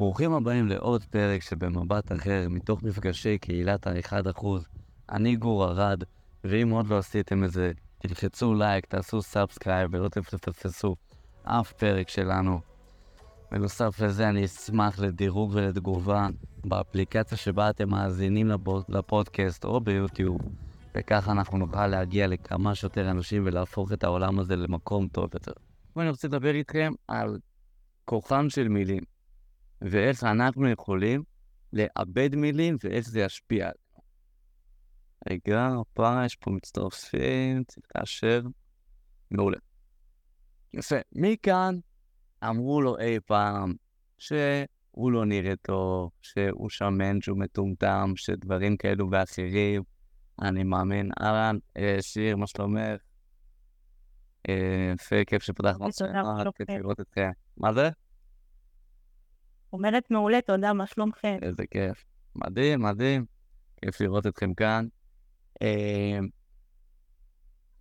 ברוכים הבאים לעוד פרק שבמבט אחר, מתוך מפגשי קהילת ה-1%. אני גור ארד, ואם עוד לא עשיתם את זה, תלחצו לייק, תעשו subscribe ולא תפספסו אף פרק שלנו. בנוסף לזה, אני אשמח לדירוג ולתגובה באפליקציה שבה אתם מאזינים לפוד, לפודקאסט או ביוטיוב, וככה אנחנו נוכל להגיע לכמה שיותר אנשים ולהפוך את העולם הזה למקום טוב יותר. ואני רוצה לדבר איתכם על כוחן של מילים. ואיך אנחנו יכולים לאבד מילים ואיך זה ישפיע עלינו. רגע, הפעם יש פה מצטרפים, צריך לאשר. מעולה. יפה. מכאן אמרו לו אי פעם שהוא לא נראה טוב, שהוא שמן, שהוא מטומטם, שדברים כאלו ואחרים. אני מאמין. אהלן, אה, שיר, מה שלומך? אה, יפה, כיף שפתחנו את זה. כיף לראות אתכם. מה זה? אומרת מעולה, תודה, מה שלומכם? איזה כיף. מדהים, מדהים. כיף לראות אתכם כאן. אמ,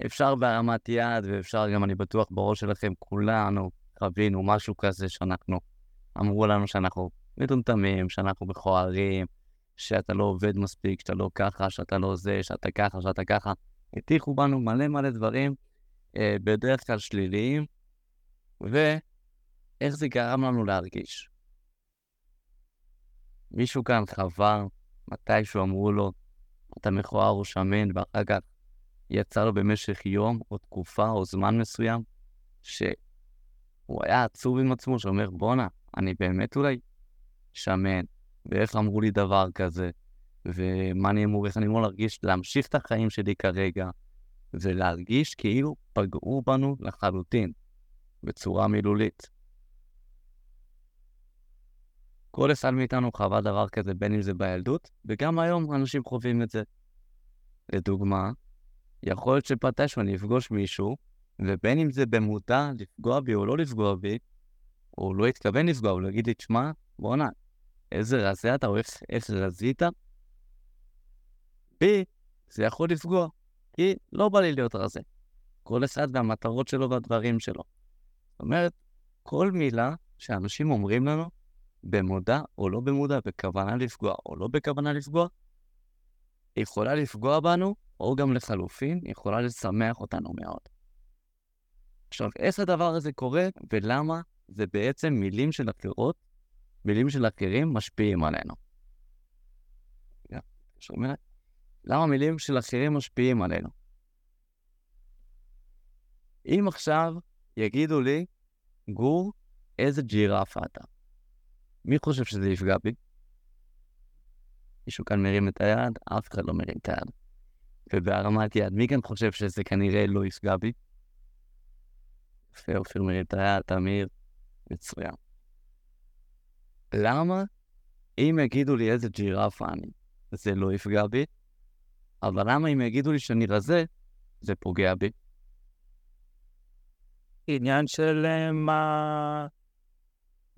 אפשר בהרמת יד, ואפשר גם, אני בטוח, בראש שלכם, כולנו חווינו משהו כזה שאנחנו, אמרו לנו שאנחנו מטומטמים, שאנחנו מכוערים, שאתה לא עובד מספיק, שאתה לא ככה, שאתה לא זה, שאתה ככה, שאתה ככה. הטיחו בנו מלא מלא דברים, אה, בדרך כלל שליליים, ואיך זה גרם לנו להרגיש. מישהו כאן חבר, מתישהו אמרו לו, אתה מכוער או שמן, ואחר כך יצא לו במשך יום או תקופה או זמן מסוים, שהוא היה עצוב עם עצמו, שאומר, בואנה, אני באמת אולי שמן, ואיך אמרו לי דבר כזה, ומה אני אמור, איך אני אמור להרגיש, להמשיך את החיים שלי כרגע, ולהרגיש כאילו פגעו בנו לחלוטין, בצורה מילולית. כל אחד מאיתנו חווה דבר כזה, בין אם זה בילדות, וגם היום אנשים חווים את זה. לדוגמה, יכול להיות שמתישהו אני אפגוש מישהו, ובין אם זה במודע לפגוע בי או לא לפגוע בי, הוא לא התכוון לפגוע, הוא יגיד לי, תשמע, בואנה, איזה רזה אתה, או איך, איך רזית, בי זה יכול לפגוע, כי לא בא לי להיות רזה. כל אחד והמטרות שלו והדברים שלו. זאת אומרת, כל מילה שאנשים אומרים לנו, במודע או לא במודע, בכוונה לפגוע או לא בכוונה לפגוע, יכולה לפגוע בנו, או גם לחלופין, יכולה לשמח אותנו מאוד. עכשיו, איך הדבר הזה קורה ולמה זה בעצם מילים של אחרות, מילים של אחרים משפיעים עלינו. שומע? למה מילים של אחרים משפיעים עלינו? אם עכשיו יגידו לי, גור, איזה ג'ירפה אתה. מי חושב שזה יפגע בי? מישהו כאן מרים את היד? אף אחד לא מרים את היד. ובהרמת יד, מי כאן חושב שזה כנראה לא יפגע בי? יפה, אופיר מרים את היד, תמיר, מצוין. למה? אם יגידו לי איזה ג'ירפה אני, זה לא יפגע בי, אבל למה אם יגידו לי שאני רזה, זה פוגע בי? עניין של uh, מה...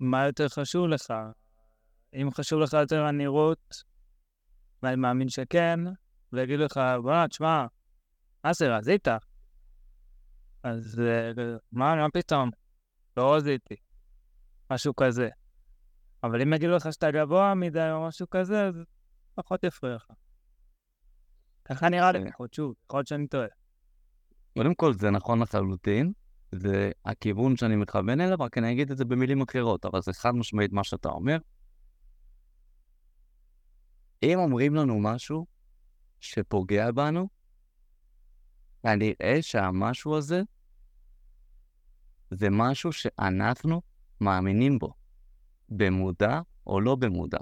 מה יותר חשוב לך? אם חשוב לך יותר הנראות, ואני מאמין שכן, ויגיד לך, בוא, תשמע, מה זה, רזית? אז מה, מה פתאום? לא רזיתי. משהו כזה. אבל אם יגידו לך שאתה גבוה מדי או משהו כזה, אז פחות יפריע לך. ככה נראה לי, יכול להיות שוב, יכול להיות שאני טועה. קודם כל, זה נכון לחלוטין. זה הכיוון שאני מכוון אליו, רק אני אגיד את זה במילים אחרות, אבל זה חד משמעית מה שאתה אומר. אם אומרים לנו משהו שפוגע בנו, כנראה שהמשהו הזה זה משהו שאנחנו מאמינים בו, במודע או לא במודע.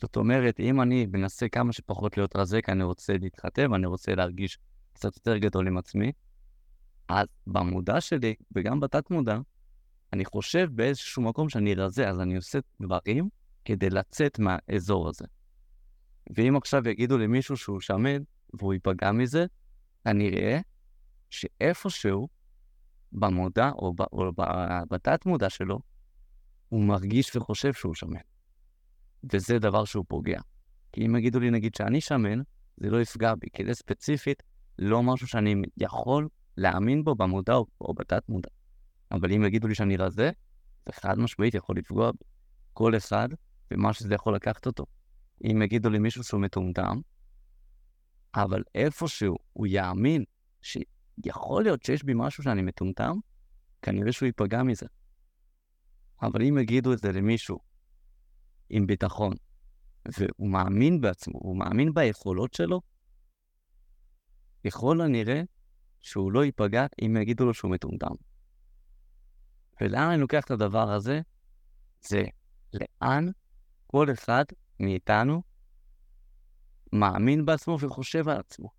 זאת אומרת, אם אני מנסה כמה שפחות להיות רזה, כי אני רוצה להתחתב, אני רוצה להרגיש קצת יותר גדול עם עצמי, אז במודע שלי, וגם בתת מודע, אני חושב באיזשהו מקום שאני רזה, אז אני עושה דברים כדי לצאת מהאזור הזה. ואם עכשיו יגידו למישהו שהוא שמן והוא ייפגע מזה, כנראה שאיפשהו במודע או, ב, או בתת מודע שלו, הוא מרגיש וחושב שהוא שמן. וזה דבר שהוא פוגע. כי אם יגידו לי נגיד שאני שמן, זה לא יפגע בי, כי זה ספציפית לא משהו שאני יכול להאמין בו במודע או, או בתת מודע. אבל אם יגידו לי שאני רזה, זה חד משמעית יכול לפגוע בי. כל אחד ומה שזה יכול לקחת אותו. אם יגידו למישהו שהוא מטומטם, אבל איפשהו הוא יאמין שיכול להיות שיש בי משהו שאני מטומטם, כנראה שהוא ייפגע מזה. אבל אם יגידו את זה למישהו עם ביטחון, והוא מאמין בעצמו, הוא מאמין ביכולות שלו, ככל הנראה שהוא לא ייפגע אם יגידו לו שהוא מטומטם. ולאן אני לוקח את הדבר הזה? זה לאן כל אחד מאיתנו מאמין בעצמו וחושב על עצמו.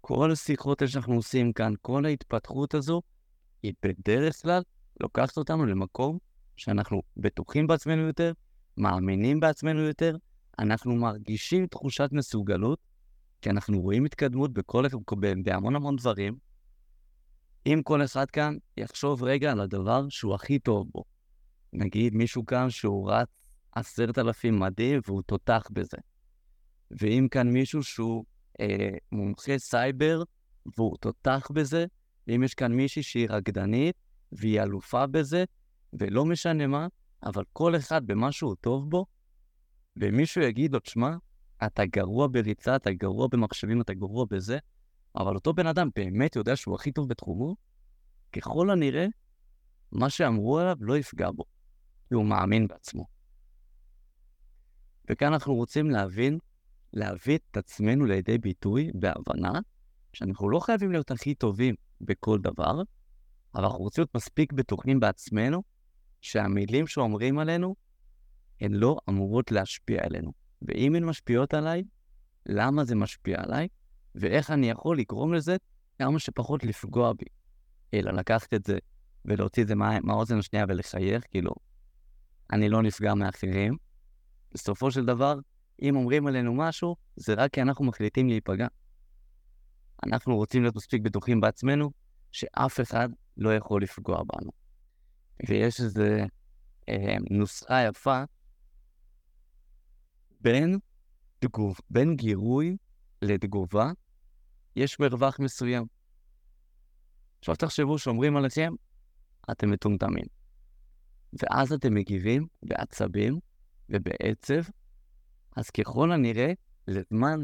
כל השיחות שאנחנו עושים כאן, כל ההתפתחות הזו, היא בדרך כלל לוקחת אותנו למקום שאנחנו בטוחים בעצמנו יותר, מאמינים בעצמנו יותר, אנחנו מרגישים תחושת מסוגלות, כי אנחנו רואים התקדמות בכל, בהמון המון דברים. אם כל אחד כאן יחשוב רגע על הדבר שהוא הכי טוב בו. נגיד מישהו כאן שהוא רץ עשרת אלפים מדים והוא תותח בזה. ואם כאן מישהו שהוא אה, מומחה סייבר והוא תותח בזה, ואם יש כאן מישהי שהיא רקדנית והיא אלופה בזה, ולא משנה מה, אבל כל אחד במה שהוא טוב בו, ומישהו יגיד לו, תשמע, אתה גרוע בריצה, אתה גרוע במחשבים, אתה גרוע בזה, אבל אותו בן אדם באמת יודע שהוא הכי טוב בתחומו, ככל הנראה, מה שאמרו עליו לא יפגע בו, כי הוא מאמין בעצמו. וכאן אנחנו רוצים להבין, להביא את עצמנו לידי ביטוי בהבנה שאנחנו לא חייבים להיות הכי טובים בכל דבר, אבל אנחנו רוצים להיות מספיק בטוחים בעצמנו, שהמילים שאומרים עלינו, הן לא אמורות להשפיע עלינו. ואם הן משפיעות עליי, למה זה משפיע עליי, ואיך אני יכול לגרום לזה כמה שפחות לפגוע בי. אלא לקחת את זה ולהוציא את זה מה, מהאוזן השנייה ולחייך, כאילו, אני לא נפגע מאחרים. בסופו של דבר, אם אומרים עלינו משהו, זה רק כי אנחנו מחליטים להיפגע. אנחנו רוצים להיות מספיק בטוחים בעצמנו, שאף אחד לא יכול לפגוע בנו. ויש איזו אה, נוסחה יפה בין, תגוב, בין גירוי לתגובה, יש מרווח מסוים. עכשיו תחשבו שאומרים עליכם, אתם מטומטמים. ואז אתם מגיבים בעצבים ובעצב, אז ככל הנראה, לזמן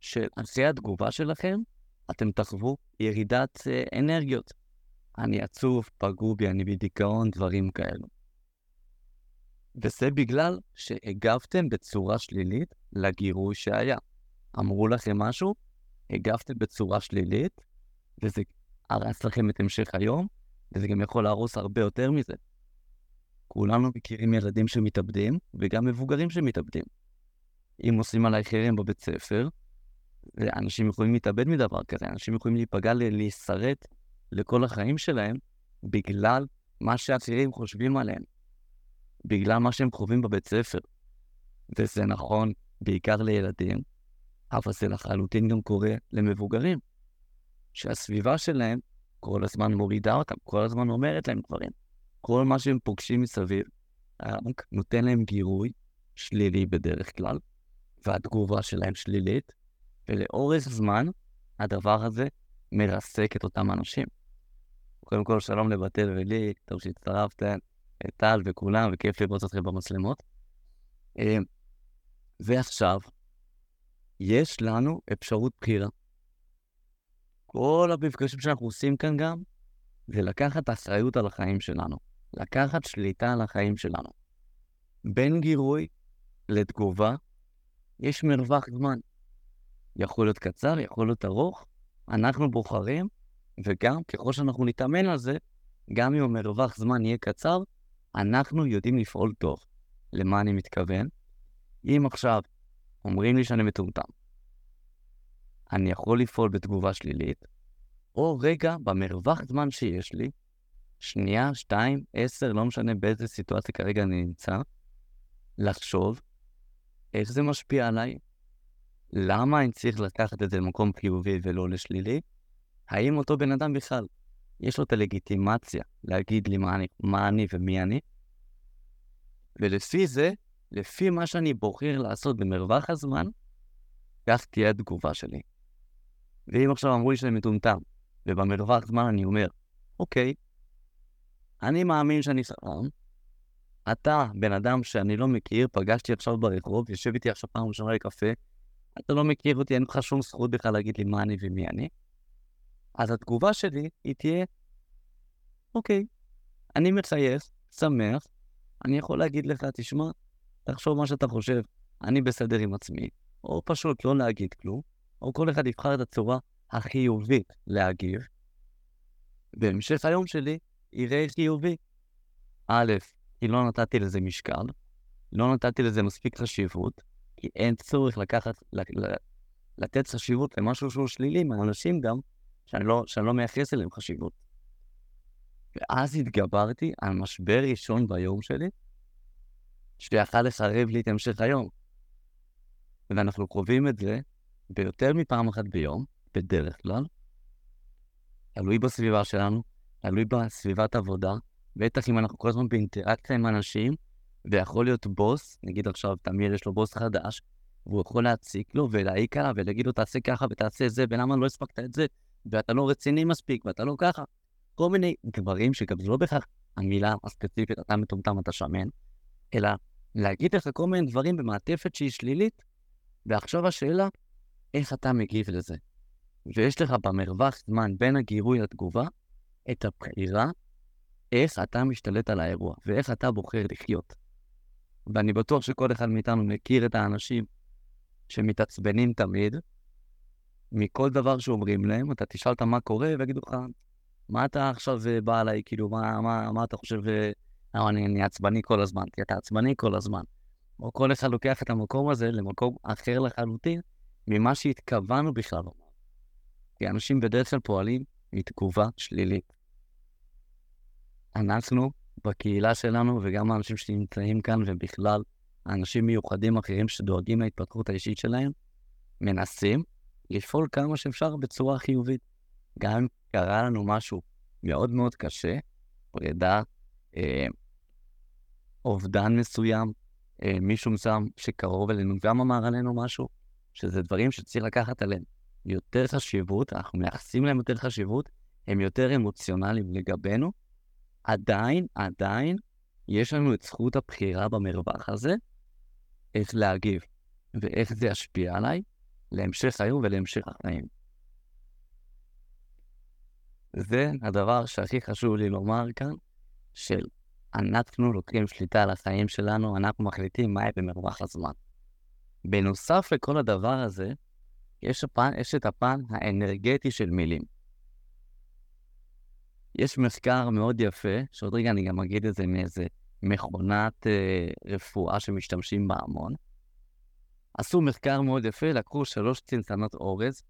של אחרי התגובה שלכם, אתם תחוו ירידת אה, אנרגיות. אני עצוב, פגעו בי, אני בדיכאון, דברים כאלו. וזה בגלל שהגבתם בצורה שלילית לגירוי שהיה. אמרו לכם משהו, הגבתם בצורה שלילית, וזה הרס לכם את המשך היום, וזה גם יכול להרוס הרבה יותר מזה. כולנו מכירים ילדים שמתאבדים, וגם מבוגרים שמתאבדים. אם עושים עליי חרם בבית ספר, אנשים יכולים להתאבד מדבר כזה, אנשים יכולים להיפגע, להישרט לכל החיים שלהם, בגלל מה שאחרים חושבים עליהם, בגלל מה שהם חווים בבית ספר. וזה נכון בעיקר לילדים, אבל זה לחלוטין גם קורה למבוגרים, שהסביבה שלהם כל הזמן מורידה אותם, כל הזמן אומרת להם דברים. כל מה שהם פוגשים מסביב, רק נותן להם גירוי שלילי בדרך כלל, והתגובה שלהם שלילית, ולאורך זמן הדבר הזה מרסק את אותם אנשים. קודם כל, שלום לבתל ולי, טוב שהצטרפתם, טל וכולם, וכיף לראות אתכם במצלמות. אה, ועכשיו, יש לנו אפשרות בחירה. כל המפגשים שאנחנו עושים כאן גם, זה לקחת אחריות על החיים שלנו. לקחת שליטה על החיים שלנו. בין גירוי לתגובה, יש מרווח זמן. יכול להיות קצר, יכול להיות ארוך, אנחנו בוחרים, וגם ככל שאנחנו נתאמן על זה, גם אם המרווח זמן יהיה קצר, אנחנו יודעים לפעול טוב. למה אני מתכוון? אם עכשיו אומרים לי שאני מטומטם, אני יכול לפעול בתגובה שלילית, או רגע, במרווח זמן שיש לי, שנייה, שתיים, עשר, לא משנה באיזה סיטואציה כרגע אני נמצא, לחשוב איך זה משפיע עליי, למה אני צריך לקחת את זה למקום חיובי ולא לשלילי, האם אותו בן אדם בכלל, יש לו את הלגיטימציה להגיד לי מה אני, מה אני ומי אני, ולפי זה, לפי מה שאני בוחר לעשות במרווח הזמן, כך תהיה התגובה שלי. ואם עכשיו אמרו לי שאני מטומטם, ובמרווח זמן אני אומר, אוקיי, אני מאמין שאני חכם. אתה, בן אדם שאני לא מכיר, פגשתי עכשיו ברחוב, יושב איתי עכשיו פעם ראשונה לקפה, אתה לא מכיר אותי, אין לך שום זכות בכלל להגיד לי מה אני ומי אני. אז התגובה שלי היא תהיה, אוקיי, אני מחייך, שמח, אני יכול להגיד לך, תשמע, תחשוב מה שאתה חושב, אני בסדר עם עצמי, או פשוט לא להגיד כלום, או כל אחד יבחר את הצורה החיובית להגיב. בהמשך היום שלי יראה חיובי. א', כי לא נתתי לזה משקל, לא נתתי לזה מספיק חשיבות, כי אין צורך לקחת, לתת חשיבות למשהו שהוא שלילי מאנשים גם, שאני לא, שאני לא מייחס אליהם חשיבות. ואז התגברתי על משבר ראשון ביום שלי, שיכל לחרב לי את המשך היום. ואנחנו קרובים את זה ביותר מפעם אחת ביום, בדרך כלל. תלוי בסביבה שלנו, תלוי בסביבת עבודה, בטח אם אנחנו כל הזמן באינטראקציה עם אנשים, ויכול להיות בוס, נגיד עכשיו תמיר יש לו בוס חדש, והוא יכול להציק לו ולהעיק עליו ולהגיד לו תעשה ככה ותעשה זה, ולמה לא הספקת את זה, ואתה לא רציני מספיק, ואתה לא ככה. כל מיני דברים שגם זה לא בהכרח המילה הספציפית, אתה מטומטם, אתה שמן, אלא להגיד לך כל מיני דברים במעטפת שהיא שלילית, ועכשיו השאלה, איך אתה מגיב לזה? ויש לך במרווח זמן בין הגירוי לתגובה, את הבחירה איך אתה משתלט על האירוע, ואיך אתה בוחר לחיות. ואני בטוח שכל אחד מאיתנו מכיר את האנשים שמתעצבנים תמיד, מכל דבר שאומרים להם, אתה תשאל אותם מה קורה, ויגידו לך, מה אתה עכשיו בא עליי, כאילו, מה, מה, מה אתה חושב, אה, אני, אני עצבני כל הזמן, כי אתה עצבני כל הזמן. או כל אחד לוקח את המקום הזה למקום אחר לחלוטין ממה שהתכוונו בכלל. כי אנשים בדרך כלל פועלים מתגובה שלילית. אנחנו, בקהילה שלנו, וגם האנשים שנמצאים כאן, ובכלל, אנשים מיוחדים אחרים שדואגים להתפתחות האישית שלהם, מנסים לפעול כמה שאפשר בצורה חיובית. גם אם קרה לנו משהו מאוד מאוד קשה, פרידה, אה, אובדן מסוים, אה, מישהו מסוים שקרוב אלינו גם אמר עלינו משהו, שזה דברים שצריך לקחת עליהם יותר חשיבות, אנחנו מייחסים להם יותר חשיבות, הם יותר אמוציונליים לגבינו, עדיין, עדיין, יש לנו את זכות הבחירה במרווח הזה, איך להגיב ואיך זה ישפיע עליי להמשך היום ולהמשך החיים. זה הדבר שהכי חשוב לי לומר כאן, של אנחנו לוקחים שליטה על החיים שלנו, אנחנו מחליטים מה יהיה במרווח הזמן. בנוסף לכל הדבר הזה, יש, הפן, יש את הפן האנרגטי של מילים. יש מחקר מאוד יפה, שעוד רגע אני גם אגיד את זה מאיזה מכונת אה, רפואה שמשתמשים בה המון. עשו מחקר מאוד יפה, לקחו שלוש צנצנות אורז,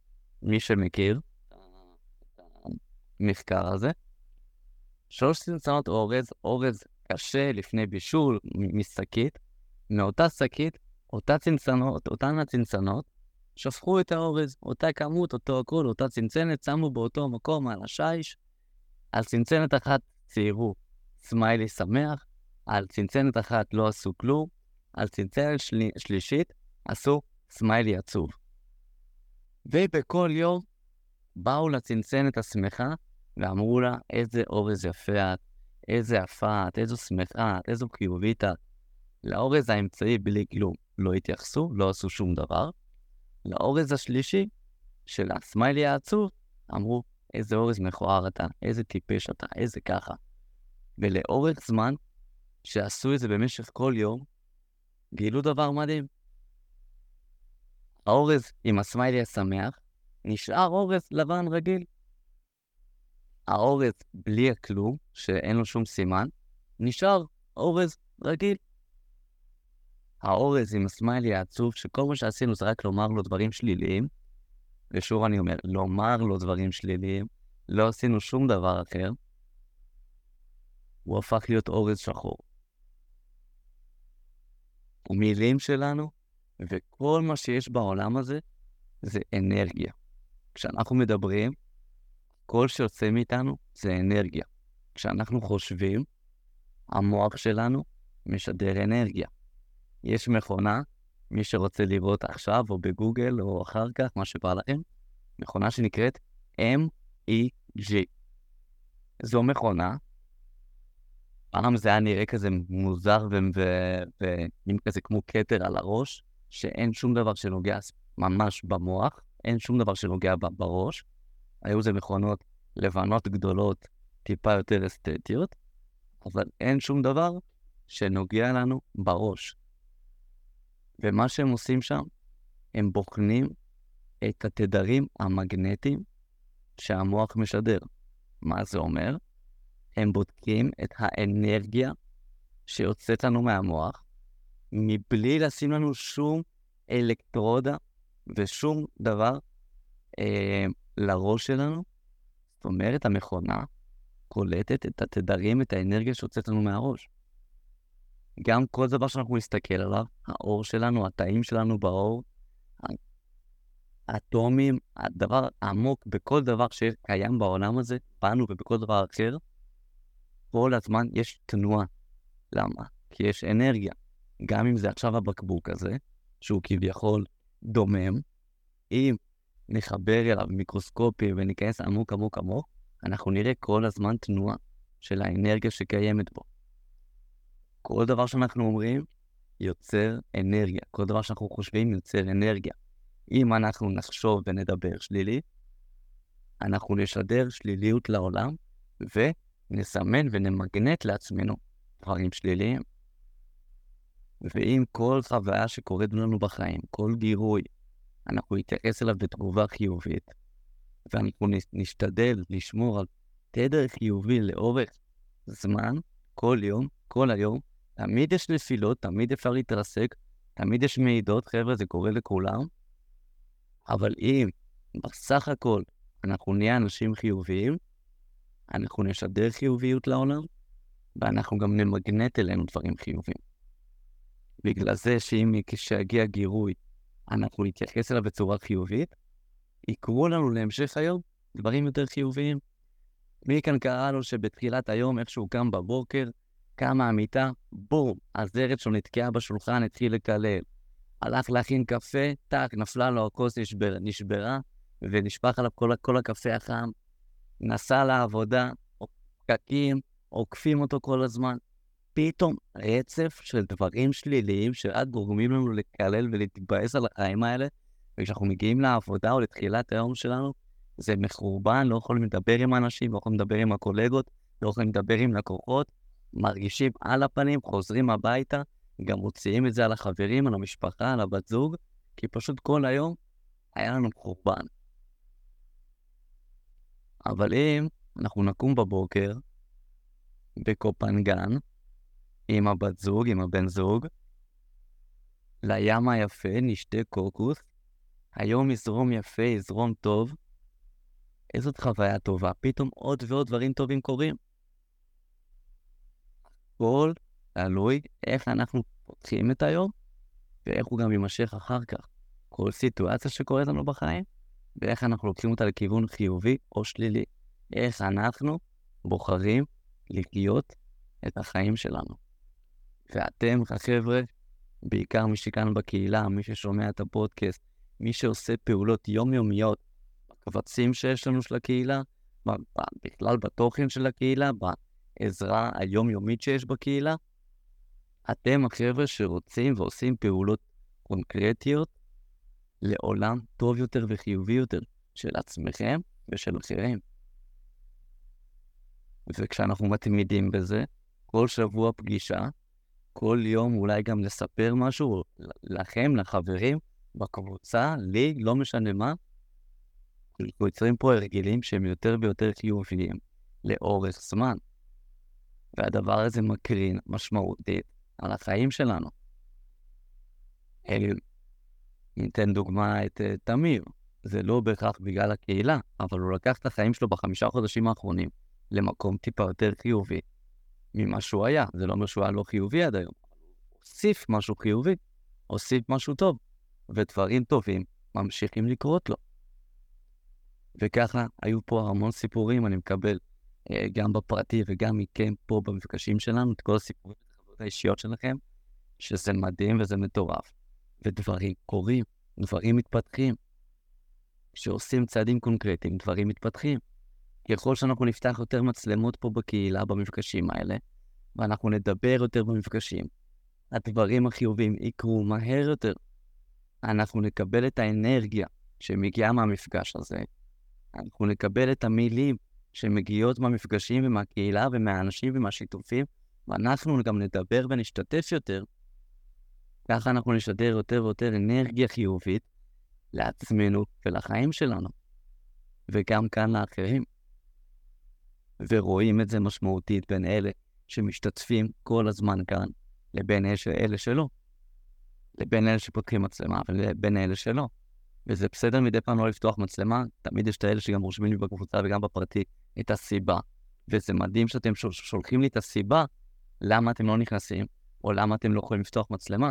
מי שמכיר את המחקר הזה. שלוש צנצנות אורז, אורז קשה לפני בישול, משקית. מאותה שקית, אותה צנצנות, אותן הצנצנות, שפכו את האורז, אותה כמות, אותו הכל, אותה צנצנת, שמו באותו מקום על השיש. על צנצנת אחת ציירו סמיילי שמח, על צנצנת אחת לא עשו כלום, על צנצנת של... שלישית עשו סמיילי עצוב. ובכל יום באו לצנצנת השמחה ואמרו לה, איזה אורז יפה את, איזה יפה את, איזו שמחה את, איזו חיובית את. לאורז האמצעי בלי כלום לא התייחסו, לא עשו שום דבר. לאורז השלישי, של הסמיילי העצוב, אמרו, איזה אורז מכוער אתה, איזה טיפש אתה, איזה ככה. ולאורך זמן, שעשו את זה במשך כל יום, גילו דבר מדהים. האורז עם הסמיילי השמח נשאר אורז לבן רגיל. האורז בלי הכלום, שאין לו שום סימן, נשאר אורז רגיל. האורז עם הסמיילי העצוב, שכל מה שעשינו זה רק לומר לו דברים שליליים, ושוב אני אומר, לומר לו דברים שליליים, לא עשינו שום דבר אחר, הוא הפך להיות אורז שחור. המילים שלנו וכל מה שיש בעולם הזה זה אנרגיה. כשאנחנו מדברים, כל שיוצא מאיתנו זה אנרגיה. כשאנחנו חושבים, המוח שלנו משדר אנרגיה. יש מכונה מי שרוצה לראות עכשיו, או בגוגל, או אחר כך, מה שבא לכם, מכונה שנקראת MEG. זו מכונה פעם זה היה נראה כזה מוזר ועם כזה כמו כתר על הראש, שאין שום דבר שנוגע ממש במוח, אין שום דבר שנוגע בראש. היו זה מכונות לבנות גדולות, טיפה יותר אסתטיות, אבל אין שום דבר שנוגע לנו בראש. ומה שהם עושים שם, הם בוחנים את התדרים המגנטיים שהמוח משדר. מה זה אומר? הם בודקים את האנרגיה שיוצאת לנו מהמוח, מבלי לשים לנו שום אלקטרודה ושום דבר אה, לראש שלנו. זאת אומרת, המכונה קולטת את התדרים, את האנרגיה שיוצאת לנו מהראש. גם כל דבר שאנחנו נסתכל עליו, האור שלנו, התאים שלנו באור, האטומים, הדבר העמוק בכל דבר שקיים בעולם הזה, בנו ובכל דבר אחר, כל הזמן יש תנועה. למה? כי יש אנרגיה. גם אם זה עכשיו הבקבוק הזה, שהוא כביכול דומם, אם נחבר אליו מיקרוסקופי וניכנס עמוק עמוק עמוק, אנחנו נראה כל הזמן תנועה של האנרגיה שקיימת בו. כל דבר שאנחנו אומרים יוצר אנרגיה. כל דבר שאנחנו חושבים יוצר אנרגיה. אם אנחנו נחשוב ונדבר שלילי, אנחנו נשדר שליליות לעולם, ונסמן ונמגנט לעצמנו דברים שליליים. ואם כל חוויה שקורית לנו בחיים, כל גירוי, אנחנו נתייחס אליו בתגובה חיובית, ואנחנו נשתדל לשמור על תדר חיובי לאורך זמן, כל יום, כל היום, תמיד יש נפילות, תמיד אפשר להתרסק, תמיד יש מעידות, חבר'ה, זה קורה לכולם, אבל אם בסך הכל אנחנו נהיה אנשים חיוביים, אנחנו נשדר חיוביות לעולם, ואנחנו גם נמגנט אלינו דברים חיוביים. בגלל זה שאם כשיגיע גירוי, אנחנו נתייחס אליו בצורה חיובית, יקרו לנו להמשך היום דברים יותר חיוביים. מי כאן קרא לו שבתחילת היום, איך שהוא קם בבוקר, קם מהמיטה, בום, הזרת שלו נתקעה בשולחן, התחיל לקלל. הלך להכין קפה, טאק, נפלה לו הכוס נשבר, נשברה, ונשפך עליו כל, כל הקפה החם. נסע לעבודה, פקקים, עוקפים אותו כל הזמן. פתאום רצף של דברים שליליים שרק גורמים לנו לקלל ולהתבאס על החיים האלה, וכשאנחנו מגיעים לעבודה או לתחילת היום שלנו, זה מחורבן, לא יכולים לדבר עם אנשים, לא יכולים לדבר עם הקולגות, לא יכולים לדבר עם לקוחות, מרגישים על הפנים, חוזרים הביתה, גם מוציאים את זה על החברים, על המשפחה, על הבת זוג, כי פשוט כל היום היה לנו חורבן. אבל אם אנחנו נקום בבוקר בקופנגן, עם הבת זוג, עם הבן זוג, לים היפה, נשתה קוקוס, היום יזרום יפה, יזרום טוב, איזו חוויה טובה, פתאום עוד ועוד דברים טובים קורים. הכל תלוי איך אנחנו פותחים את היום, ואיך הוא גם יימשך אחר כך. כל סיטואציה שקורית לנו בחיים, ואיך אנחנו לוקחים אותה לכיוון חיובי או שלילי. איך אנחנו בוחרים לחיות את החיים שלנו. ואתם, החבר'ה, בעיקר מי שכאן בקהילה, מי ששומע את הפודקאסט, מי שעושה פעולות יומיומיות בקבצים שיש לנו של הקהילה, בכלל בתוכן של הקהילה, בעזרה היומיומית שיש בקהילה, אתם החבר'ה שרוצים ועושים פעולות קונקרטיות לעולם טוב יותר וחיובי יותר של עצמכם ושל אחרים. וכשאנחנו מתמידים בזה, כל שבוע פגישה, כל יום אולי גם לספר משהו לכם, לחברים, בקבוצה, לי, לא משנה מה, אנחנו יוצרים פה הרגלים שהם יותר ויותר חיוביים לאורך זמן. והדבר הזה מקרין משמעותית על החיים שלנו. ניתן דוגמה את uh, תמיר. זה לא בהכרח בגלל הקהילה, אבל הוא לקח את החיים שלו בחמישה חודשים האחרונים למקום טיפה יותר חיובי ממה שהוא היה. זה לא אומר שהוא היה לא חיובי עד היום. הוסיף משהו חיובי, הוסיף משהו טוב, ודברים טובים ממשיכים לקרות לו. וככה היו פה המון סיפורים, אני מקבל uh, גם בפרטי וגם מכם פה במפגשים שלנו, את כל הסיפורים האישיות שלכם, שזה מדהים וזה מטורף. ודברים קורים, דברים מתפתחים. כשעושים צעדים קונקרטיים, דברים מתפתחים. ככל שאנחנו נפתח יותר מצלמות פה בקהילה, במפגשים האלה, ואנחנו נדבר יותר במפגשים, הדברים החיוביים יקרו מהר יותר. אנחנו נקבל את האנרגיה שמגיעה מהמפגש הזה, אנחנו נקבל את המילים שמגיעות מהמפגשים ומהקהילה ומהאנשים ומהשיתופים, ואנחנו גם נדבר ונשתתף יותר. ככה אנחנו נשדר יותר ויותר אנרגיה חיובית לעצמנו ולחיים שלנו, וגם כאן לאחרים. ורואים את זה משמעותית בין אלה שמשתתפים כל הזמן כאן, לבין אלה שלא. לבין אלה שפותחים מצלמה ולבין אלה שלא. וזה בסדר מדי פעם לא לפתוח מצלמה, תמיד יש את האלה שגם רושמים לי בקבוצה וגם בפרטי את הסיבה. וזה מדהים שאתם שול, שולחים לי את הסיבה למה אתם לא נכנסים, או למה אתם לא יכולים לפתוח מצלמה.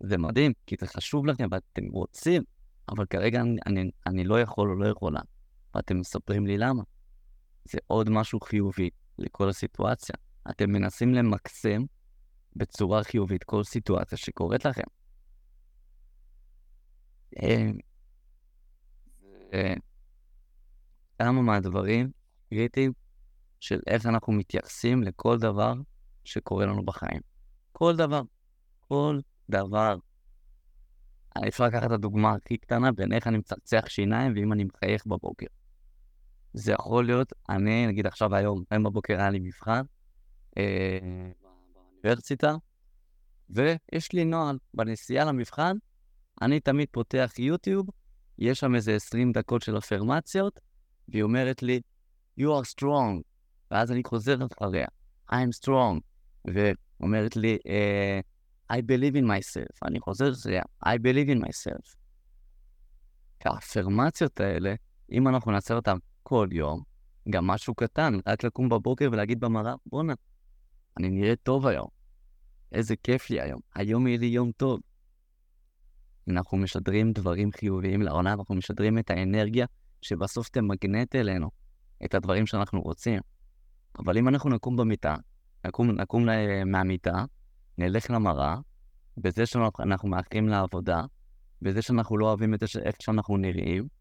זה מדהים, כי זה חשוב לכם ואתם רוצים, אבל כרגע אני, אני, אני לא יכול או לא יכולה, ואתם מספרים לי למה. זה עוד משהו חיובי לכל הסיטואציה. אתם מנסים למקסם בצורה חיובית כל סיטואציה שקורית לכם. אה, כמה מהדברים קריטיים של איך אנחנו מתייחסים לכל דבר שקורה לנו בחיים. כל דבר. כל דבר. אפשר לקחת את הדוגמה הכי קטנה בין איך אני מצחצח שיניים ואם אני מחייך בבוקר. זה יכול להיות, אני, נגיד עכשיו היום, היום בבוקר היה לי מבחן אה, באוניברסיטה, ויש לי נוהל, בנסיעה למבחן, אני תמיד פותח יוטיוב, יש שם איזה 20 דקות של אפרמציות, והיא אומרת לי, you are strong, ואז אני חוזר אחריה, I'm strong, ואומרת לי, uh, I believe in myself, אני חוזר אחריה, I believe in myself. האפרמציות האלה, אם אנחנו נעשה אותן כל יום, גם משהו קטן, רק לקום בבוקר ולהגיד במראה, בואנה, אני נראה טוב היום. איזה כיף לי היום. היום יהיה לי יום טוב. אנחנו משדרים דברים חיוביים לעונה, אנחנו משדרים את האנרגיה שבסוף תמגנט אלינו את הדברים שאנחנו רוצים. אבל אם אנחנו נקום במיטה, נקום, נקום מהמיטה, נלך למראה, בזה שאנחנו מאחרים לעבודה, בזה שאנחנו לא אוהבים את זה איך שאנחנו נראים,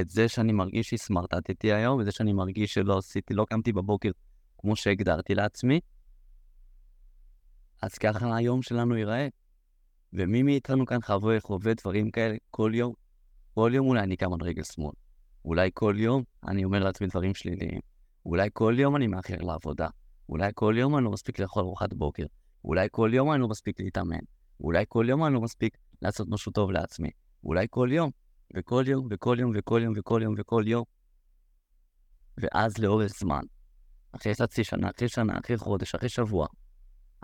את זה שאני מרגיש שהסמרטטתי היום, וזה שאני מרגיש שלא עשיתי, לא קמתי בבוקר כמו שהגדרתי לעצמי, אז ככה היום שלנו ייראה. ומי מאיתנו כאן חווה, חווה דברים כאלה כל יום? כל יום אולי אני קם על רגל שמאל. אולי כל יום אני אומר לעצמי דברים שליליים. אולי כל יום אני מאחר לעבודה. אולי כל יום אני לא מספיק לאכול ארוחת בוקר. אולי כל יום אני לא מספיק להתאמן. אולי כל יום אני לא מספיק לעשות משהו טוב לעצמי. אולי כל יום, וכל יום, וכל יום, וכל יום, וכל יום, וכל יום. ואז לאורך זמן, אחרי חצי שנה, אחרי שנה, אחרי חודש, אחרי שבוע,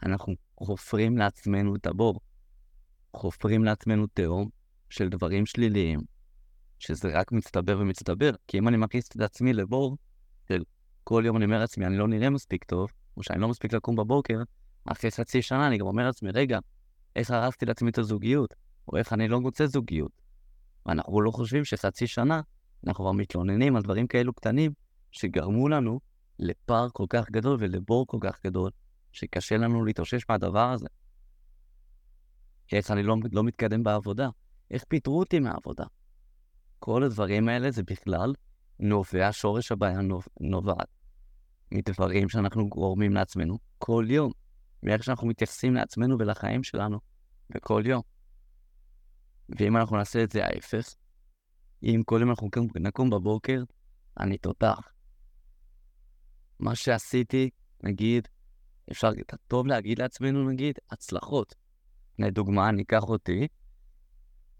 אנחנו חופרים לעצמנו את הבור. חופרים לעצמנו תהום של דברים שליליים, שזה רק מצטבר ומצטבר. כי אם אני מכניס את עצמי לבור, של כל יום אני אומר לעצמי, אני לא נראה מספיק טוב, או שאני לא מספיק לקום בבוקר, אחרי חצי שנה אני גם אומר לעצמי, רגע, איך הרסתי לעצמי את הזוגיות, או איך אני לא מוצא זוגיות. ואנחנו לא חושבים שחצי שנה אנחנו כבר מתלוננים על דברים כאלו קטנים, שגרמו לנו לפער כל כך גדול ולבור כל כך גדול, שקשה לנו להתאושש מהדבר הזה. איך אני לא, לא מתקדם בעבודה, איך פיטרו אותי מהעבודה. כל הדברים האלה זה בכלל נובע, שורש הבעיה נובעת מדברים שאנחנו גורמים לעצמנו כל יום, מאיך שאנחנו מתייחסים לעצמנו ולחיים שלנו בכל יום. ואם אנחנו נעשה את זה ההפך, אם כל יום אנחנו נקום בבוקר, אני תותח. מה שעשיתי, נגיד, אפשר, טוב להגיד לעצמנו, נגיד, הצלחות. לדוגמה, אני אקח אותי,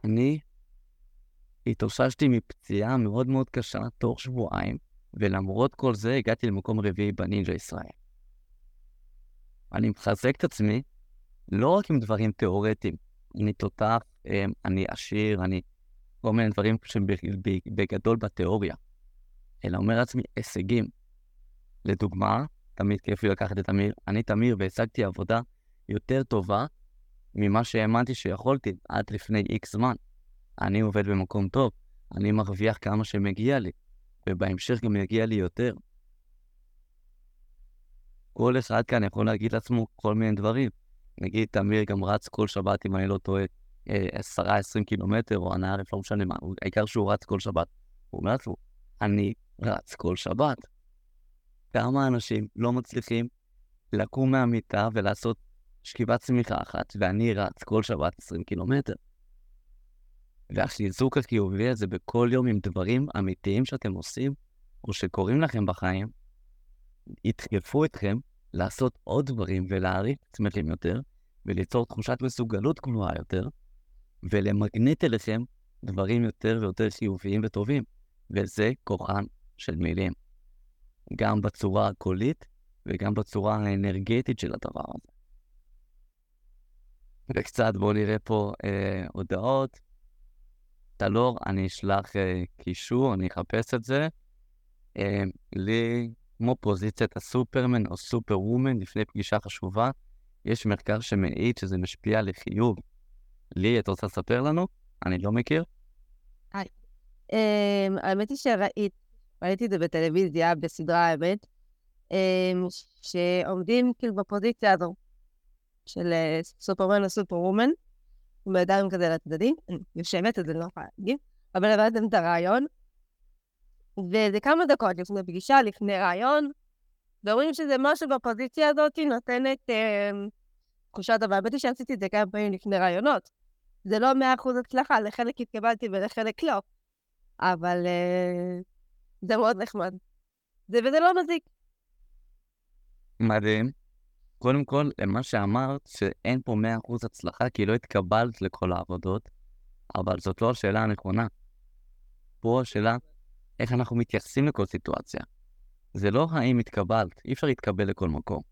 אני התאוששתי מפציעה מאוד מאוד קשה תוך שבועיים, ולמרות כל זה הגעתי למקום רביעי בנינג'ה ישראל. אני מחזק את עצמי לא רק עם דברים תיאורטיים, אני תותח, אמ, אני עשיר, אני כל מיני דברים שבגדול בתיאוריה, אלא אומר לעצמי הישגים. לדוגמה, תמיד כיף לי לקחת את אמיר, אני תמיר והשגתי עבודה יותר טובה ממה שהאמנתי שיכולתי עד לפני איקס זמן. אני עובד במקום טוב, אני מרוויח כמה שמגיע לי, ובהמשך גם יגיע לי יותר. כל אחד כאן יכול להגיד לעצמו כל מיני דברים. נגיד, תמיר גם רץ כל שבת, אם אני לא טועה, אה, עשרה, עשרים קילומטר, או הנער, לא משנה מה, העיקר שהוא רץ כל שבת. הוא אומר לעצמו, אני רץ כל שבת. כמה אנשים לא מצליחים לקום מהמיטה ולעשות שכיבת צמיחה אחת, ואני רץ כל שבת 20 קילומטר. והחיזוק החיובי הזה בכל יום עם דברים אמיתיים שאתם עושים, או שקורים לכם בחיים, ידחפו אתכם לעשות עוד דברים ולהעריך את עצמכם יותר, וליצור תחושת מסוגלות גבוהה יותר, ולמגנט אליכם דברים יותר ויותר חיוביים וטובים. וזה כוחן של מילים. גם בצורה הקולית וגם בצורה האנרגטית של הדבר הזה. וקצת בואו נראה פה אה, הודעות. טלור, אני אשלח אה, קישור, אני אחפש את זה. אה, לי, כמו פוזיציית הסופרמן או סופר וומן לפני פגישה חשובה, יש מחקר שמעיד שזה משפיע לחיוב. לי, את רוצה לספר לנו? אני לא מכיר. היי. Um, האמת היא שראיתי, ראיתי את זה בטלוויזיה, בסדרה האמת, um, שעומדים כאילו בפוזיציה הזו של uh, סופרמן או וומן, עם הידיים כזה לצדדים, יושבת, אז אני לא יכולה להגיד, אבל הבנתם את הרעיון, וזה כמה דקות לפני פגישה, לפני רעיון, ואומרים שזה משהו בפוזיציה הזאת נותנת אה, תחושת טובה. האמת היא שעשיתי את זה כמה פעמים לפני רעיונות. זה לא מאה אחוז הצלחה, לחלק התקבלתי ולחלק לא. אבל אה, זה מאוד נחמד. זה וזה לא מזיק. מדהים. קודם כל, למה שאמרת, שאין פה 100% הצלחה, כי לא התקבלת לכל העבודות, אבל זאת לא השאלה הנכונה. פה השאלה, איך אנחנו מתייחסים לכל סיטואציה. זה לא האם התקבלת, אי אפשר להתקבל לכל מקום.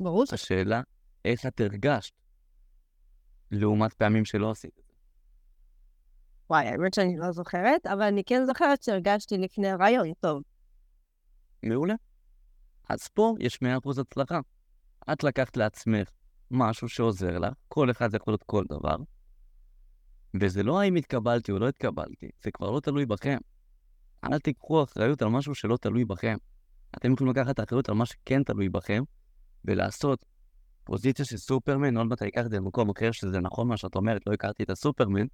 ברור. השאלה, איך את הרגשת, לעומת פעמים שלא עשית את זה. וואי, האמת שאני לא זוכרת, אבל אני כן זוכרת שהרגשתי לפני הרעיון טוב. מעולה. אז פה יש 100% הצלחה. את לקחת לעצמך משהו שעוזר לך, כל אחד זה יכול להיות כל דבר, וזה לא האם התקבלתי או לא התקבלתי, זה כבר לא תלוי בכם. אל תיקחו אחריות על משהו שלא תלוי בכם. אתם יכולים לקחת אחריות על מה שכן תלוי בכם, ולעשות פוזיציה של סופרמן, עוד מעט אני אקח את זה למקום אחר שזה נכון מה שאת אומרת, לא הכרתי את הסופרמן.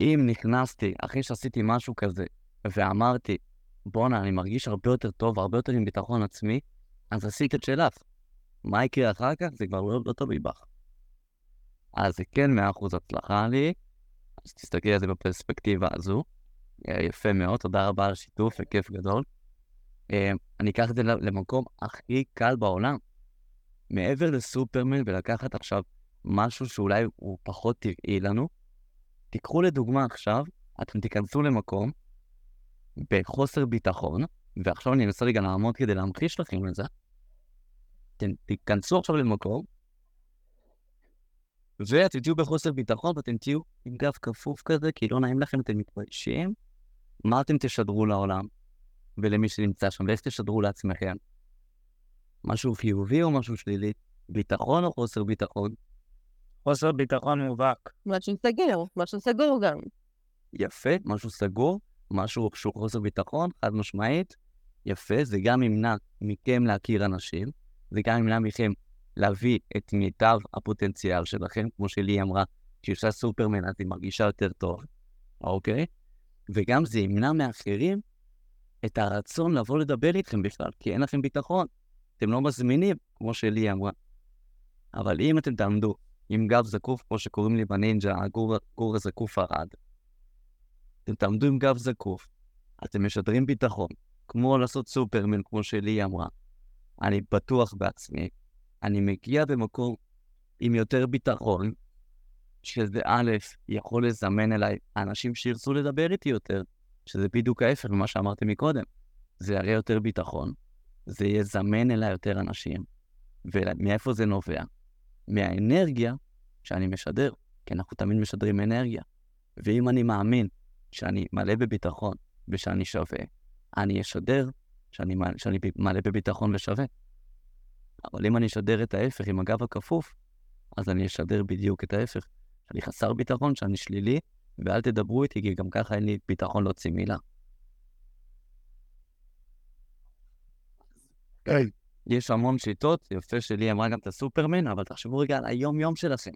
אם נכנסתי אחרי שעשיתי משהו כזה, ואמרתי, בואנה, אני מרגיש הרבה יותר טוב, הרבה יותר עם ביטחון עצמי, אז עשית את שלך. מה יקרה אחר כך? זה כבר לא, לא תלוי בך. אז זה כן 100% הצלחה לי, אז תסתכלי על זה בפרספקטיבה הזו. אה, יפה מאוד, תודה רבה על השיתוף, וכיף גדול. אה, אני אקח את זה למקום הכי קל בעולם. מעבר לסופרמן ולקחת עכשיו משהו שאולי הוא פחות טבעי לנו, תיקחו לדוגמה עכשיו, אתם תיכנסו למקום בחוסר ביטחון, ועכשיו אני אנסה רגע לעמוד כדי להמחיש לכם את זה. אתם תיכנסו עכשיו למקום, ואתם תהיו בחוסר ביטחון ואתם תהיו עם גב כפוף כזה, כי לא נעים לכם, אתם מתביישים. מה אתם תשדרו לעולם ולמי שנמצא שם, ואיך תשדרו לעצמכם? משהו חיובי או משהו שלילי? ביטחון או חוסר ביטחון? חוסר ביטחון מובהק. משהו סגור, משהו סגור גם. יפה, משהו סגור, משהו שהוא חוסר ביטחון, חד משמעית. יפה, זה גם ימנע מכם להכיר אנשים, זה גם ימנע מכם להביא את מיטב הפוטנציאל שלכם, כמו שלי אמרה, כשהיא עושה סופרמן אז היא מרגישה יותר טוב, אוקיי? וגם זה ימנע מאחרים את הרצון לבוא לדבר איתכם בכלל, כי אין לכם ביטחון. אתם לא מזמינים, כמו שלי אמרה. אבל אם אתם תעמדו עם גב זקוף, כמו שקוראים לי בנינג'ה, הגור, הגור הזקוף ארד, אתם תעמדו עם גב זקוף, אתם משדרים ביטחון, כמו לעשות סופרמן, כמו שלי אמרה. אני בטוח בעצמי, אני מגיע במקום עם יותר ביטחון, שזה א', יכול לזמן אליי אנשים שירצו לדבר איתי יותר, שזה בדיוק ההפך ממה שאמרתי מקודם. זה יראה יותר ביטחון, זה יזמן אליי יותר אנשים. ומאיפה זה נובע? מהאנרגיה שאני משדר, כי אנחנו תמיד משדרים אנרגיה. ואם אני מאמין שאני מלא בביטחון ושאני שווה, אני אשדר שאני, שאני מלא בביטחון ושווה. אבל אם אני אשדר את ההפך עם הגב הכפוף, אז אני אשדר בדיוק את ההפך. שאני חסר ביטחון, שאני שלילי, ואל תדברו איתי, כי גם ככה אין לי ביטחון להוציא מילה. כן. יש המון שיטות, יפה שלי אמרה גם את הסופרמן, אבל תחשבו רגע על היום-יום שלכם.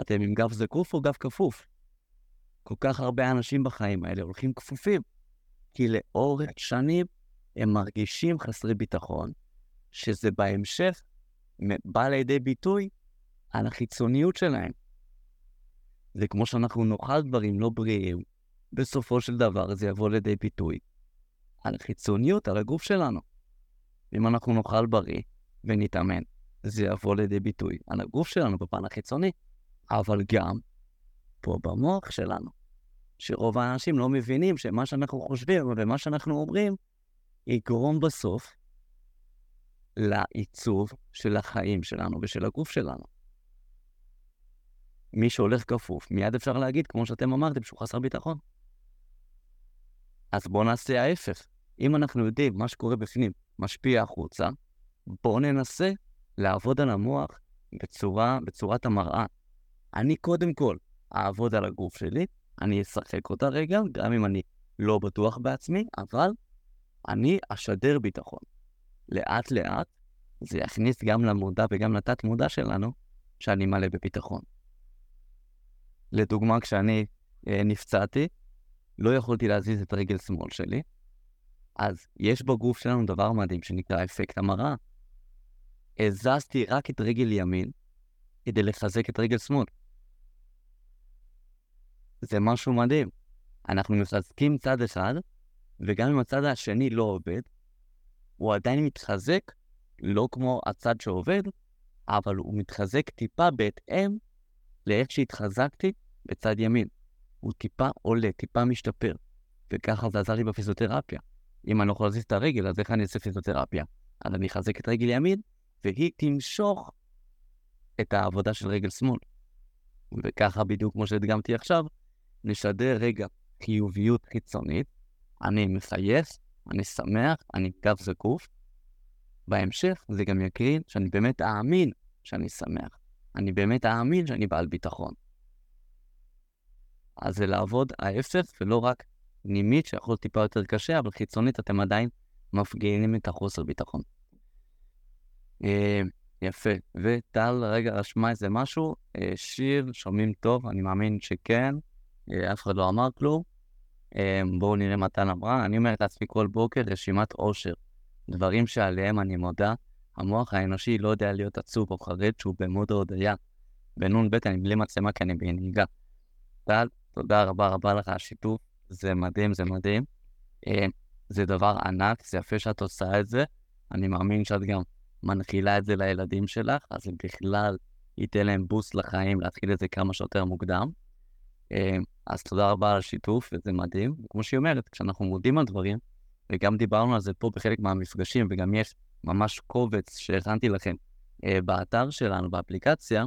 אתם עם גב זקוף או גב כפוף? כל כך הרבה אנשים בחיים האלה הולכים כפופים, כי לאורך שנים הם מרגישים חסרי ביטחון, שזה בהמשך בא לידי ביטוי על החיצוניות שלהם. זה כמו שאנחנו נאכל דברים לא בריאים, בסופו של דבר זה יבוא לידי ביטוי על החיצוניות, על הגוף שלנו. אם אנחנו נאכל בריא ונתאמן, זה יבוא לידי ביטוי על הגוף שלנו בפן החיצוני, אבל גם פה במוח שלנו, שרוב האנשים לא מבינים שמה שאנחנו חושבים ומה שאנחנו אומרים יגרום בסוף לעיצוב של החיים שלנו ושל הגוף שלנו. מי שהולך כפוף, מיד אפשר להגיד, כמו שאתם אמרתם, שהוא חסר ביטחון. אז בואו נעשה ההפך. אם אנחנו יודעים מה שקורה בפנים משפיע החוצה, בואו ננסה לעבוד על המוח בצורה, בצורת המראה. אני קודם כל אעבוד על הגוף שלי, אני אשחק אותה רגע, גם אם אני לא בטוח בעצמי, אבל אני אשדר ביטחון. לאט לאט זה יכניס גם למודע וגם לתת מודע שלנו שאני מלא בביטחון. לדוגמה, כשאני אה, נפצעתי, לא יכולתי להזיז את רגל שמאל שלי, אז יש בגוף שלנו דבר מדהים שנקרא אפקט המראה. הזזתי רק את רגל ימין כדי לחזק את רגל שמאל. זה משהו מדהים. אנחנו מחזקים צד אחד, וגם אם הצד השני לא עובד, הוא עדיין מתחזק, לא כמו הצד שעובד, אבל הוא מתחזק טיפה בהתאם לאיך שהתחזקתי בצד ימין. הוא טיפה עולה, טיפה משתפר. וככה זה עזר לי בפיזיותרפיה. אם אני לא יכול להזיז את הרגל, אז איך אני אעשה פיזיותרפיה? אז אני אחזק את רגל ימין, והיא תמשוך את העבודה של רגל שמאל. וככה בדיוק כמו שהדגמתי עכשיו, נשדר רגע חיוביות חיצונית, אני מחייך, אני שמח, אני גב זקוף. בהמשך זה גם יקרין שאני באמת אאמין שאני שמח. אני באמת אאמין שאני בעל ביטחון. אז זה לעבוד ההפך, ולא רק נימית, שיכול טיפה יותר קשה, אבל חיצונית אתם עדיין מפגינים את החוסר ביטחון. אה, יפה. וטל, רגע, רשמה איזה משהו. אה, שיר, שומעים טוב, אני מאמין שכן. אה, אף אחד לא אמר כלום. אה, בואו נראה מה טל אמרה. אני אומרת לעצמי כל בוקר רשימת עושר. דברים שעליהם אני מודה. המוח האנושי לא יודע להיות עצוב או חרד שהוא במוד ההודיה. בנ"ב אני בלי מצלמה כי אני בנהיגה. טל, תודה רבה רבה לך על השיתוף. זה מדהים, זה מדהים. אה, זה דבר ענק, זה יפה שאת עושה את זה. אני מאמין שאת גם מנחילה את זה לילדים שלך, אז זה בכלל ייתן להם בוסט לחיים להתחיל את זה כמה שיותר מוקדם. אה, אז תודה רבה על השיתוף, וזה מדהים. כמו שהיא אומרת, כשאנחנו מודים על דברים, וגם דיברנו על זה פה בחלק מהמפגשים, וגם יש ממש קובץ שהכנתי לכם אה, באתר שלנו, באפליקציה,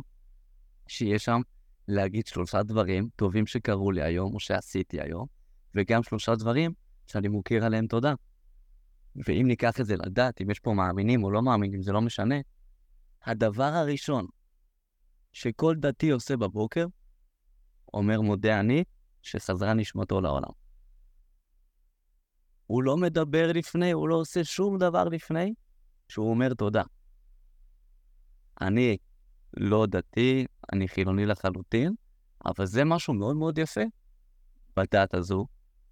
שיש שם להגיד שלושה דברים טובים שקרו לי היום, או שעשיתי היום, וגם שלושה דברים שאני מוקיר עליהם תודה. ואם ניקח את זה לדעת, אם יש פה מאמינים או לא מאמינים, זה לא משנה. הדבר הראשון שכל דתי עושה בבוקר, אומר מודה אני, שחזרה נשמתו לעולם. הוא לא מדבר לפני, הוא לא עושה שום דבר לפני, שהוא אומר תודה. אני לא דתי, אני חילוני לחלוטין, אבל זה משהו מאוד מאוד יפה בדת הזו,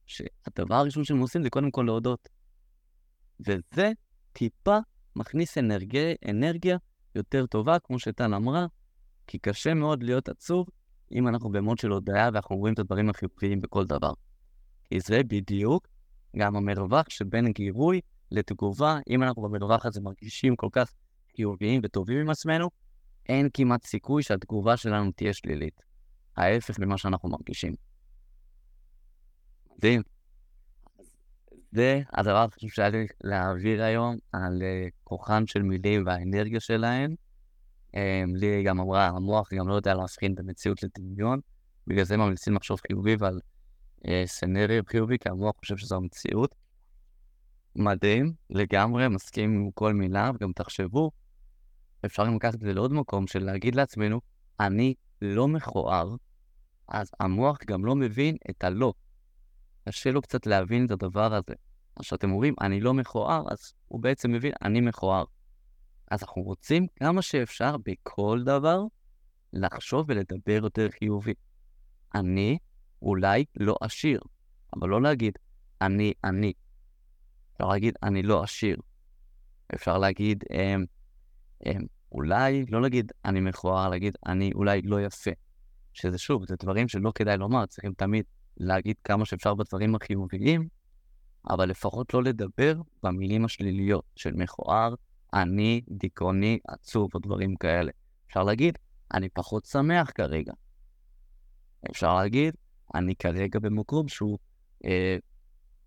שהדבר הראשון שהם עושים זה קודם כל להודות. וזה טיפה מכניס אנרגיה, אנרגיה יותר טובה, כמו שטל אמרה, כי קשה מאוד להיות עצוב אם אנחנו במוד של הודעה ואנחנו רואים את הדברים החיוביים בכל דבר. כי זה בדיוק גם המרווח שבין גירוי לתגובה, אם אנחנו במרווח הזה מרגישים כל כך חיוביים וטובים עם עצמנו, אין כמעט סיכוי שהתגובה שלנו תהיה שלילית. ההפך ממה שאנחנו מרגישים. מדהים. זה הדבר החשוב שהיה לי להעביר היום על uh, כוחן של מילים והאנרגיה שלהן. Um, לי גם אמרה, המוח גם לא יודע להבחין במציאות לדמיון, בגלל זה ממליצים לחשוב חיובי ועל uh, סנריו חיובי, כי המוח חושב שזו המציאות. מדהים, לגמרי, מסכים עם כל מילה, וגם תחשבו, אפשר גם לקחת את זה לעוד מקום של להגיד לעצמנו, אני לא מכוער, אז המוח גם לא מבין את הלא. קשה לו קצת להבין את הדבר הזה. אז כשאתם אומרים, אני לא מכוער, אז הוא בעצם מבין, אני מכוער. אז אנחנו רוצים כמה שאפשר בכל דבר לחשוב ולדבר יותר חיובי. אני אולי לא עשיר, אבל לא להגיד, אני אני. אפשר להגיד, אני לא עשיר. אפשר להגיד, אמ, אמ, אולי, לא להגיד אני מכוער, להגיד אני אולי לא יפה. שזה שוב, זה דברים שלא כדאי לומר, צריכים תמיד להגיד כמה שאפשר בדברים החיוביים, אבל לפחות לא לדבר במילים השליליות של מכוער, אני, דיכאוני, עצוב או דברים כאלה. אפשר להגיד, אני פחות שמח כרגע. אפשר להגיד, אני כרגע במקום שהוא אה,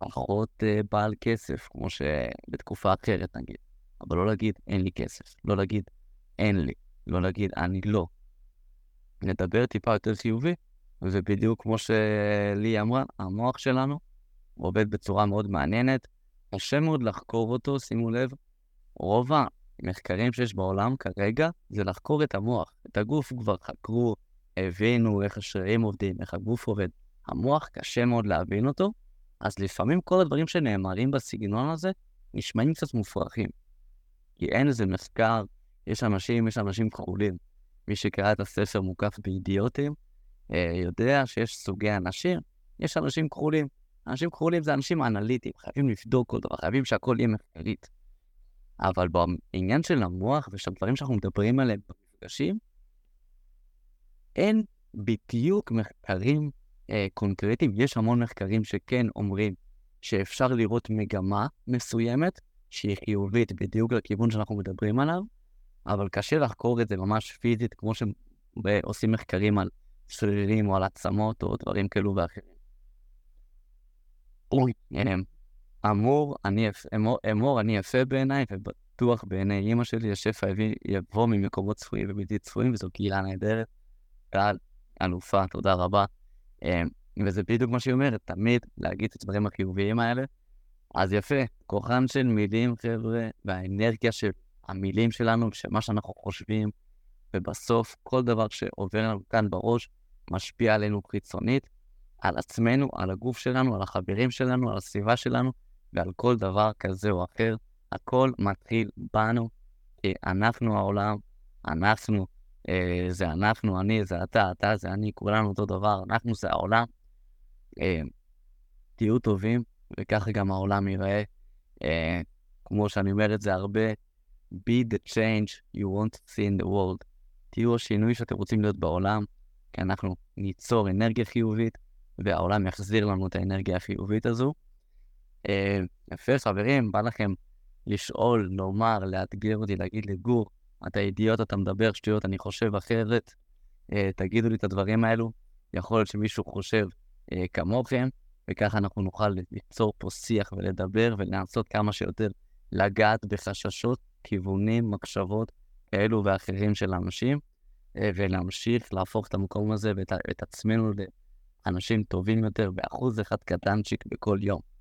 פחות אה, בעל כסף, כמו שבתקופה אחרת נגיד. אבל לא להגיד, אין לי כסף. לא להגיד, אין לי. לא להגיד, אני לא. נדבר טיפה יותר חיובי, ובדיוק כמו שלי אמרה, המוח שלנו עובד בצורה מאוד מעניינת. קשה מאוד לחקור אותו, שימו לב, רוב המחקרים שיש בעולם כרגע זה לחקור את המוח. את הגוף כבר חקרו, הבינו איך השרירים עובדים, איך הגוף עובד. המוח קשה מאוד להבין אותו, אז לפעמים כל הדברים שנאמרים בסגנון הזה נשמעים קצת מופרכים. כי אין איזה מחקר, יש אנשים, יש אנשים כחולים. מי שקרא את הספר מוקף באידיוטים, אה, יודע שיש סוגי אנשים, יש אנשים כחולים. אנשים כחולים זה אנשים אנליטיים, חייבים לבדוק כל דבר, חייבים שהכל יהיה מחקרית. אבל בעניין של המוח ושל הדברים שאנחנו מדברים עליהם במפגשים, אין בדיוק מחקרים אה, קונקרטיים. יש המון מחקרים שכן אומרים שאפשר לראות מגמה מסוימת שהיא חיובית בדיוק לכיוון שאנחנו מדברים עליו, אבל קשה לחקור את זה ממש פיזית, כמו שעושים מחקרים על שרירים או על עצמות או דברים כאלו ואחרים. אמור, אני יפה, אמור, אמור, אני יפה בעיניי, ובטוח בעיני אימא שלי, השפע יבוא ממקומות צפויים ובלתי צפויים, וזו קהילה נהדרת. קהל, אלופה, תודה רבה. אמ, וזה בדיוק מה שהיא אומרת, תמיד להגיד את הדברים החיוביים האלה. אז יפה, כוחן של מילים, חבר'ה, והאנרגיה של המילים שלנו, של מה שאנחנו חושבים, ובסוף כל דבר שעובר לנו כאן בראש משפיע עלינו חיצונית, על עצמנו, על הגוף שלנו, על החברים שלנו, על הסביבה שלנו, ועל כל דבר כזה או אחר. הכל מתחיל בנו, כי אנחנו העולם, אנחנו, אה, זה אנחנו, אני, זה אתה, אתה זה אני, כולנו אותו דבר, אנחנו זה העולם. אה, תהיו טובים, וככה גם העולם ייראה. אה, כמו שאני אומר את זה הרבה, be the change you want to see in the world. תהיו השינוי שאתם רוצים להיות בעולם, כי אנחנו ניצור אנרגיה חיובית, והעולם יחזיר לנו את האנרגיה החיובית הזו. אה, יפה, חברים, בא לכם לשאול, לומר, לאתגר אותי, להגיד לי, גור, אתה אידיוט, אתה מדבר שטויות, אני חושב אחרת, אה, תגידו לי את הדברים האלו. יכול להיות שמישהו חושב אה, כמוכם, וככה אנחנו נוכל ליצור פה שיח ולדבר ולנסות כמה שיותר לגעת בחששות, כיוונים, מחשבות כאלו ואחרים של אנשים, ולהמשיך להפוך את המקום הזה ואת, את עצמנו אנשים טובים יותר באחוז אחד קטנצ'יק בכל יום.